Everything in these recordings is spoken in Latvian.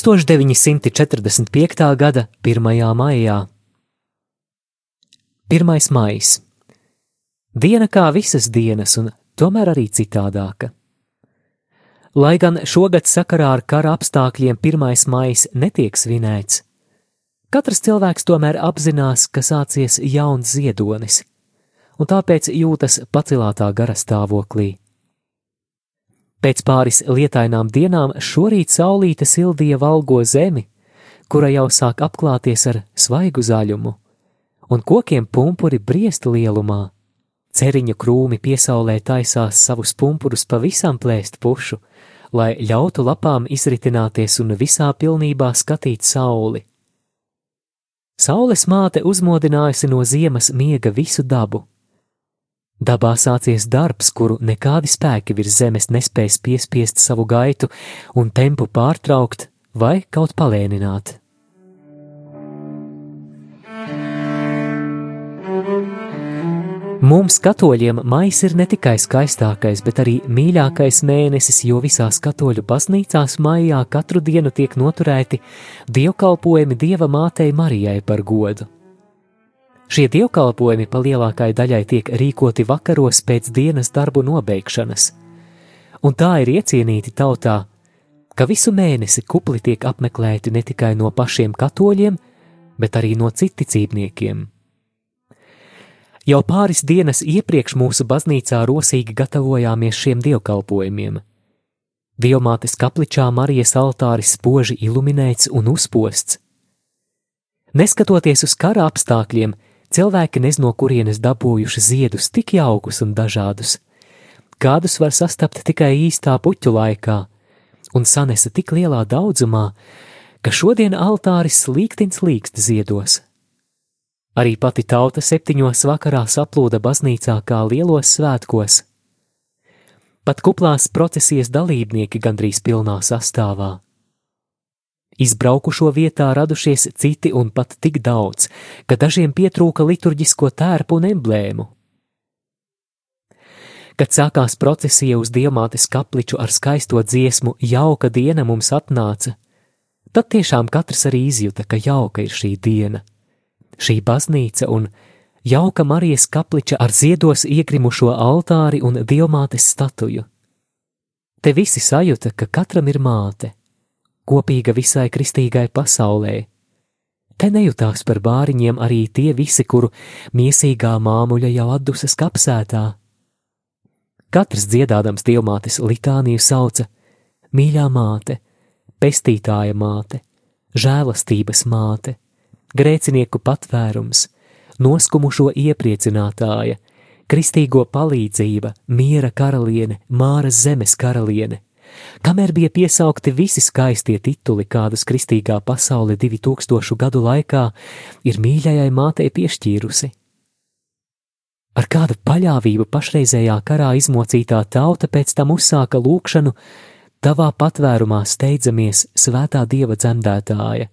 1945. gada 1. maijā. 1. maijs. Diena kā visas dienas, un tomēr arī citādāka. Lai gan šogad sakarā ar kara apstākļiem 1. maijs netiek svinēts, katrs cilvēks tomēr apzinās, ka sācies jauns ziedonis, un tāpēc jūtas pacelātā gara stāvoklī. Pēc pāris lietainām dienām šorīt saulīte sildīja valgo zemi, kura jau sāk apklāties ar svaigu zaļumu, un kokiem pumpuri briesta lielumā. Ceriņu krūmi piesaulē taisās savus pumpurus pavisam plēst pušu, lai ļautu lapām izritināties un visā pilnībā skatīt sauli. Saules māte uzmodinājusi no ziemas miega visu dabu, Dabā sācies darbs, kuru nekādi spēki virs zemes nespēs piespiest savu gaitu un tempu pārtraukt vai kaut palēnināt. Mums, katoļiem, maijs ir ne tikai skaistākais, bet arī mīļākais mēnesis, jo visās katoļu baznīcās maijā katru dienu tiek noturēti dievkalpojumi Dieva mātei Marijai par godu. Šie dievkalpojumi pa lielākai daļai tiek rīkoti vakaros pēc dienas darbu nobeigšanas, un tā ir iecienīti tautā, ka visu mēnesi kupli tiek apmeklēti ne tikai no pašiem katoļiem, bet arī no citicībniekiem. Jau pāris dienas iepriekš mūsu baznīcā rosīgi gatavojāmies šiem dievkalpojumiem. Dievmātes kapličā Marijas altāris spoži iluminēts un uzposts. Neskatoties uz kara apstākļiem, Cilvēki nezino, no kurienes dabūjuši ziedus tik jaukus un dažādus. Kādus var sastapt tikai īstā puķu laikā, un sanesa tik lielā daudzumā, ka šodien altāris slīktins līkst ziedos. Arī pati tauta septiņos vakarā saplūda baznīcā kā lielos svētkos. Pat kuplās procesijas dalībnieki gandrīz pilnā sastāvā. Izbraukušo vietā radušies citi un pat tik daudz, ka dažiem pietrūka liturģisko tērpu un emblēmu. Kad sākās procesija uz diamātes kapliču ar skaisto dziesmu, jauka diena mums atnāca, tad tiešām katrs arī izjuta, ka jauka ir šī diena, šī baznīca un jauka Marijas kapliča ar ziedos iegrimušo altāri un diamātes statuju. Te visi sajūta, ka katram ir māte kopīga visai kristīgai pasaulē. Te nejūtās par bāriņiem arī tie visi, kuru miesīgā māmuļa jau atdusas kapsētā. Katrs dziedādams dievmātes litāniju sauca: Mīļā māte, pestītāja māte, žēlastības māte, grēcinieku patvērums, noskumušo iepriecinātāja, kristīgo palīdzība, miera karaliene, māras zemes karaliene Kamēr bija piesaukti visi skaistie tituli, kādus kristīgā pasaule divi tūkstošu gadu laikā ir mīļajai mātei piešķīrusi. Ar kādu paļāvību pašreizējā karā izmocītā tauta pēc tam uzsāka lūkšanu, tavā patvērumā steidzamies svētā dieva dzemdētāja.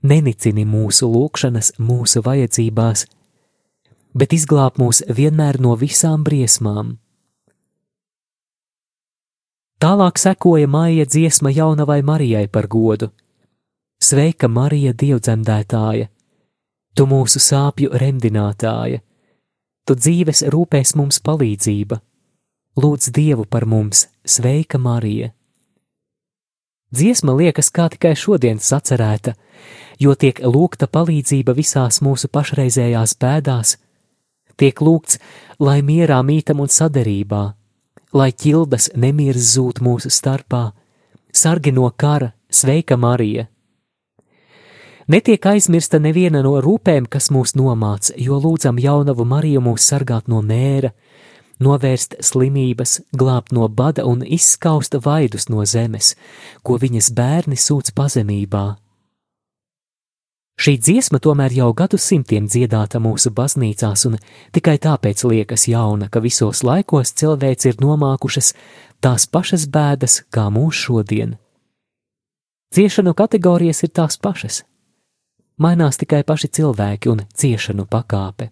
Nenicini mūsu lūkšanas, mūsu vajadzībās, bet izglāb mūs vienmēr no visām briesmām. Tālāk sekoja māja dziesma jaunavai Marijai par godu. Sveika, Marija, dievdzemdētāja! Tu mūsu sāpju remdinātāja! Tu dzīves rūpēs mums palīdzība! Lūdz Dievu par mums, sveika, Marija! Dziesma liekas kā tikai šodien sacerēta, jo tiek lūgta palīdzība visās mūsu pašreizējās bēdās, tiek lūgts, lai mierā mītam un saderībā, lai ķildas nemieris zūt mūsu starpā, sargi no kara, Sveika, Marija! Netiek aizmirsta neviena no rūpēm, kas mūs nomāca, jo lūdzam jaunavu Mariju mūs sargāt no mēra, novērst slimības, glābt no bada un izskaust vaidus no zemes, ko viņas bērni sūdz pazemībā. Šī dziesma tomēr jau gadsimtiem dziedāta mūsu baznīcās, un tikai tāpēc liekas jauna, ka visos laikos cilvēks ir nomākušas tās pašas bēdas kā mūsu šodien. Ciešanu kategorijas ir tās pašas. Mainās tikai paši cilvēki un ciešanu pakāpe.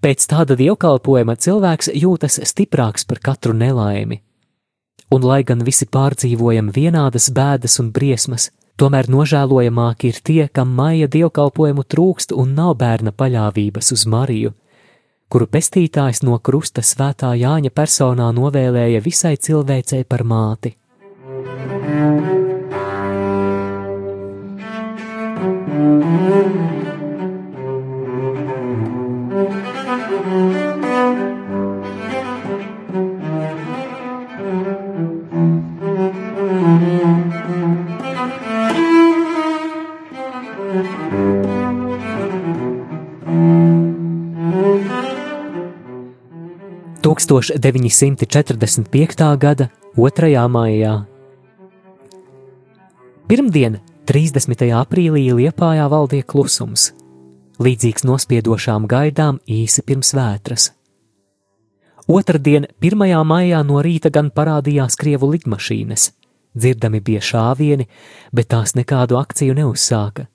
Pēc tāda dievkalpojuma cilvēks jūtas stiprāks par katru nelaimi, un lai gan visi pārdzīvojam vienādas bēdas un briesmas, Tomēr nožēlojamāki ir tie, kam maija dievkalpojumu trūkst un nav bērna paļāvības uz Mariju, kuru pestītājs no krusta svētā Jāņa personā novēlēja visai cilvēcei par māti. – 1945. gada 2. maijā. Pirmdien, 30. aprīlī, Liepājā valdīja klusums, līdzīgs nospiedošām gaidām īsi pirms vētras. Otradien, 1. maijā no rīta gan parādījās krievu lidmašīnas, dzirdami bija šāvieni, bet tās nekādu akciju neuzsāka.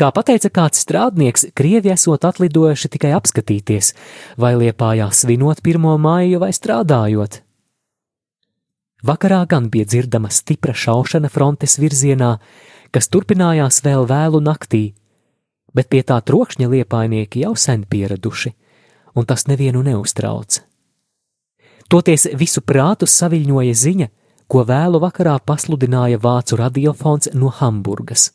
Kā pateica kāds strādnieks, krievi esot atlidojuši tikai apskatīties, vai liepājā svinot pirmo māju vai strādājot. Vakarā gan bija dzirdama stipra šaušana frontes virzienā, kas turpinājās vēl vēlu naktī, bet pie tā trokšņa liepainieki jau sen pieraduši, un tas nevienu neuztrauc. Toties visu prātu saviļņoja ziņa, ko vēlu vakarā pasludināja vācu radiofons no Hamburgas.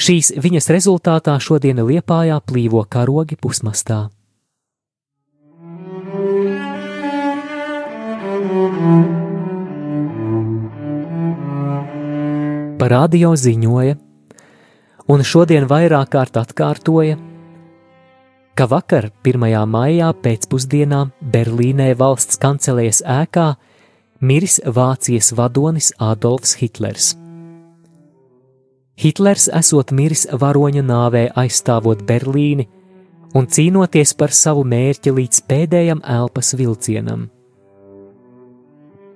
Šīs viņas rezultātā šodien Liepājā plīvo karogi pusmastā. Par radio ziņoja, un šodien vairāk kārt atkārtoja, ka vakar, 1. maijā pēcpusdienā Berlīnē valsts kancelējas ēkā miris Vācijas vadonis Adolfs Hitlers. Hitlers esot miris varoņa nāvē aizstāvot Berlīni un cīnoties par savu mērķi līdz pēdējam elpas vilcienam.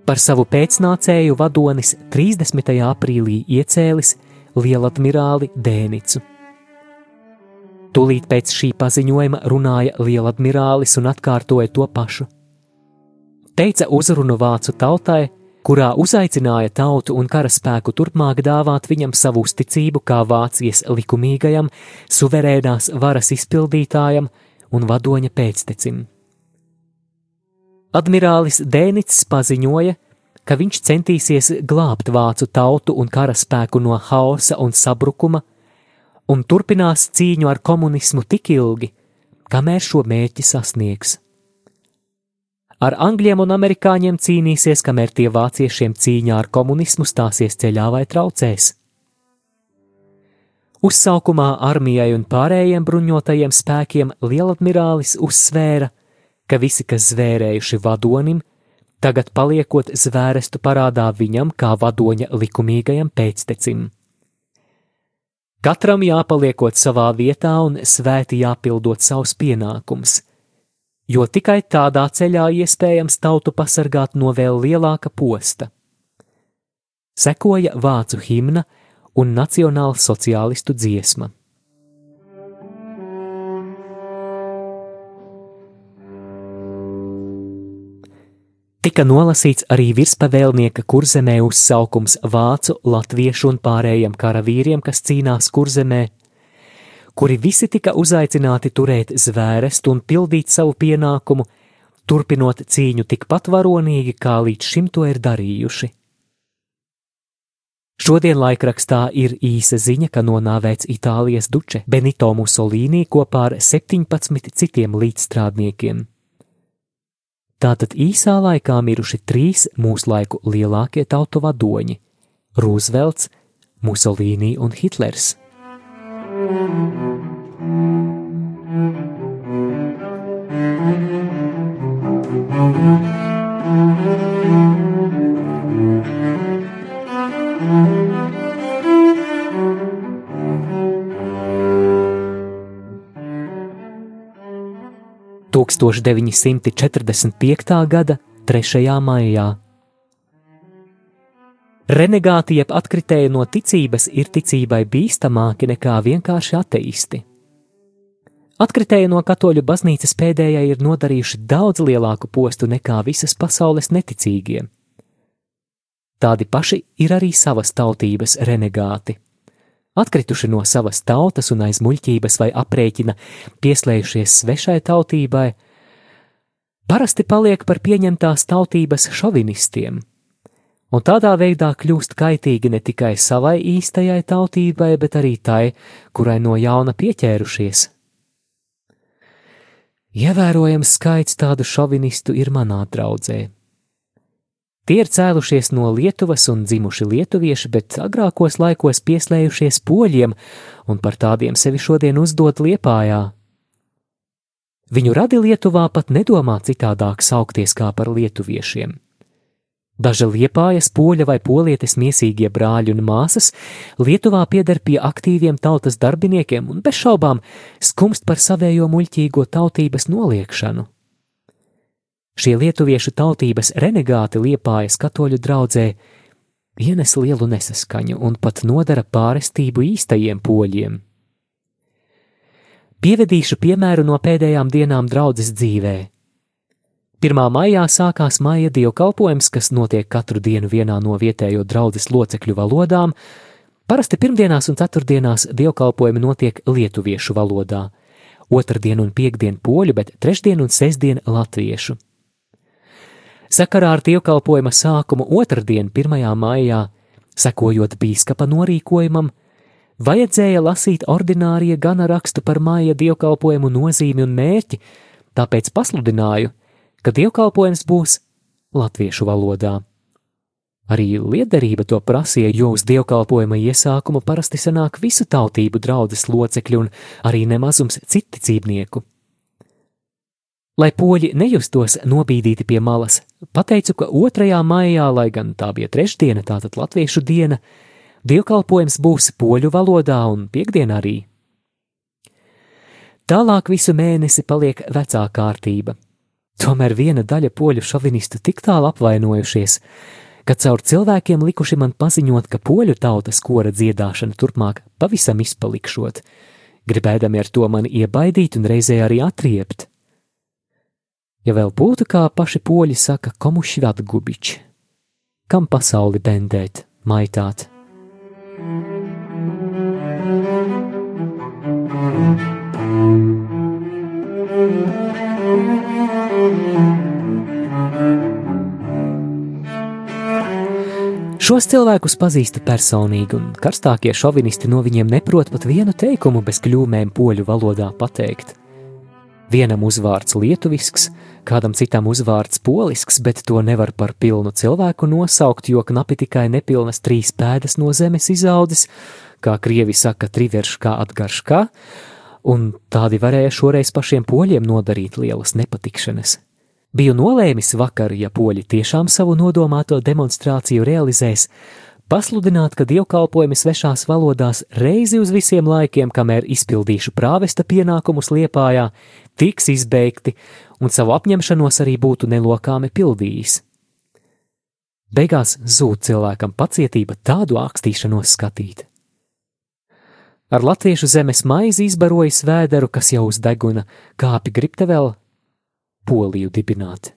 Par savu pēcnācēju vadonis 30. aprīlī iecēlis lieladmirāli Dēnicu. Tūlīt pēc šī paziņojuma runāja lieladmirālis un atkārtoja to pašu. Teica uzrunu vācu tautai, kurā uzaicināja tautu un karaspēku turpmāk dāvāt viņam savu uzticību kā Vācijas likumīgajam, suverēnās varas izpildītājam un vadoņa pēctecim. Admirālis Dēnits paziņoja, ka viņš centīsies glābt vācu tautu un karaspēku no hausa un sabrukuma, un turpinās cīņu ar komunismu tik ilgi, kamēr šo mērķi sasniegs. Ar angļiem un amerikāņiem cīnīsies, kamēr tie vāciešiem cīņā ar komunismu stāsies ceļā vai traucēs. Uzsaukumā armijai un pārējiem bruņotajiem spēkiem lieladmirālis uzsvēra, ka visi, kas zvērējuši vadonim, tagad paliekot zvērestu parādā viņam kā vadoņa likumīgajam pēctecim. Katram jāpaliekot savā vietā un svēti jāpildot savus pienākumus – jo tikai tādā ceļā iespējams tautu pasargāt no vēl lielāka posta. Sekoja vācu himna un nacionāla sociālistu dziesma. Tika nolasīts arī virspavēlnieka kurzemē uzsaukums vācu, latviešu un pārējiem karavīriem, kas cīnās kurzemē kuri visi tika uzaicināti turēt zvērestu un pildīt savu pienākumu, turpinot cīņu tikpat varonīgi, kā līdz šim to ir darījuši. Šodien laikrakstā ir īsa ziņa, ka nonāvēts Itālijas duče Benito Mussolini kopā ar 17 citiem līdzstrādniekiem. Tātad īsā laikā miruši trīs laiku lielākie tautu vadoņi - Rūzvelts, Musolīni un Hitlers. Tūkstoš deviņsimti četrdesmit piektā gada trešajā maijā Renegāti jeb atkritēji no ticības ir ticībai bīstamāki nekā vienkārši ateisti. Atkritēji no katoļu baznīcas pēdējai ir nodarījuši daudz lielāku postu nekā visas pasaules neticīgie. Tādi paši ir arī savas tautības renegāti. Atkrituši no savas tautas un aiz muļķības vai aprēķina, pieslējušies svešai tautībai, parasti paliek par pieņemtās tautības šovinistiem – un tādā veidā kļūst kaitīgi ne tikai savai īstajai tautībai, bet arī tai, kurai no jauna pieķērušies. Ievērojams skaits tādu šovinistu ir manā draudzē. Tie ir cēlušies no Lietuvas un dzimuši lietuvieši, bet agrākos laikos pieslējušies poļiem un par tādiem sevi šodien uzdot liepājā. Viņu radi Lietuvā pat nedomā citādāk saukties kā par lietuviešiem. Daži liepājas, poļa vai polietes miesīgie brāļi un māsas Lietuvā pieder pie aktīviem tautas darbiniekiem un bez šaubām skumst par savējo muļķīgo tautības noliekšanu. Šie lietuviešu tautības renegāti liepājas katoļu draudzē ienes lielu nesaskaņu un pat nodara pārestību īstajiem poļiem. Pievedīšu piemēru no pēdējām dienām draudzes dzīvēm. 1. maijā sākās maija dievkalpojums, kas notiek katru dienu vienā no vietējo draudzes locekļu valodām. Parasti pirmdienās un ceturtdienās dievkalpojumi notiek lietuviešu valodā, otrdien un piekdien poļu, bet trešdien un sestdien latviešu. Sakarā ar dievkalpojuma sākumu otrdien, 1. maijā, sekojot bīskapa norīkojumam, vajadzēja lasīt ordinārija gana rakstu par māja dievkalpojumu nozīmi un mērķi, tāpēc pasludināju – ka dievkalpojums būs latviešu valodā. Arī liederība to prasīja, jo uz dievkalpojuma iesākuma parasti sanāk visu tautību draudzes locekļi un arī nemazums citticībnieku. Lai poļi nejustos nobīdīti pie malas, pateicu, ka 2. maijā, lai gan tā bija trešdiena, tātad latviešu diena, dievkalpojums būs poļu valodā un piekdien arī. Tālāk visu mēnesi paliek vecā kārtība, Tomēr viena daļa poļu šovinistu tik tālu apvainojušies, ka caur cilvēkiem likuši man paziņot, ka poļu tautas kora dziedāšana turpmāk pavisam izpalikšot, gribēdami ar to mani iebaidīt un reizē arī atriept. Ja vēl būtu kā paši poļi saka, komu švat gubiči, kam pasauli bendēt, maitāt. thank you Šos cilvēkus pazīstu personīgi, un karstākie šovinisti no viņiem neprot pat vienu teikumu bez kļūmēm poļu valodā pateikt. Vienam uzvārds lietuvisks, kādam citam uzvārds polisks, bet to nevar par pilnu cilvēku nosaukt, jo knapi tikai nepilnas trīs pēdas no zemes izaudzis, kā krievi saka, triverškā atgarškā, un tādi varēja šoreiz pašiem poļiem nodarīt lielas nepatikšanas. Biju nolēmis vakar, ja poļi tiešām savu nodomāto demonstrāciju realizēs, pasludināt, ka dievkalpojumi svešās valodās reizi uz visiem laikiem, kamēr izpildīšu prāvesta pienākumus liepājā, tiks izbeigti un savu apņemšanos arī būtu nelokāmi pildījis. Beigās zūd cilvēkam pacietība tādu ākstīšanos skatīt. Ar latviešu zemes maizi izbarojis vēderu, kas jau uz deguna kāpi gribte vēl Poliju dibināt.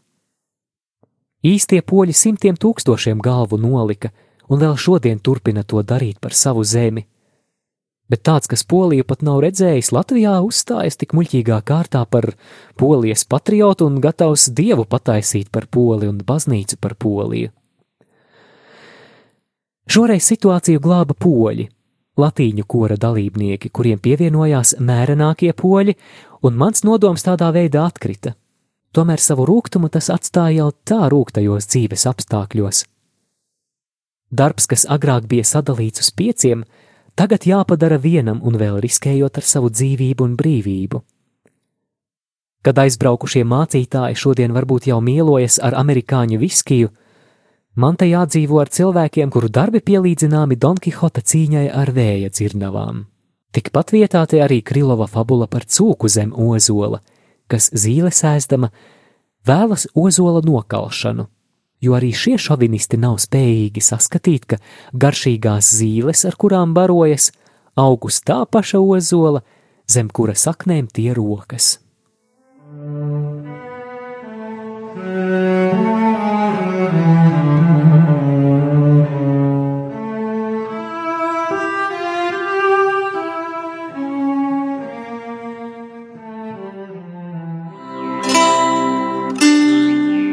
Īstie poļi simtiem tūkstošiem galvu nolika, un vēl šodien turpina to darīt par savu zemi. Bet tāds, kas Poliju pat nav redzējis, Latvijā uzstājas tik muļķīgā kārtā par polijas patriotu un gatavs dievu pataisīt par poli un baznīcu par poliju. Šoreiz situāciju glāba poļi, latīņu kora dalībnieki, kuriem pievienojās mērenākie poļi, un mans nodoms tādā veidā atkrita tomēr savu rūkumu tas atstāja jau tā rūktajos dzīves apstākļos. Darbs, kas agrāk bija sadalīts uz pieciem, tagad jāpadara vienam un vēl riskējot ar savu dzīvību un brīvību. Kad aizbraukušie mācītāji šodien varbūt jau mielojas ar amerikāņu viskiju, man te jādzīvo ar cilvēkiem, kuru darbi pielīdzināmi Don Kihota cīņai ar vēja dzirnavām. Tikpat vietā te arī Krilova fabula par cūku zem ozola, kas zīle sēstama vēlas ozola nokalšanu, jo arī šie šovinisti nav spējīgi saskatīt, ka garšīgās zīles, ar kurām barojas, aug uz tā paša ozola, zem kura saknēm tie rokas.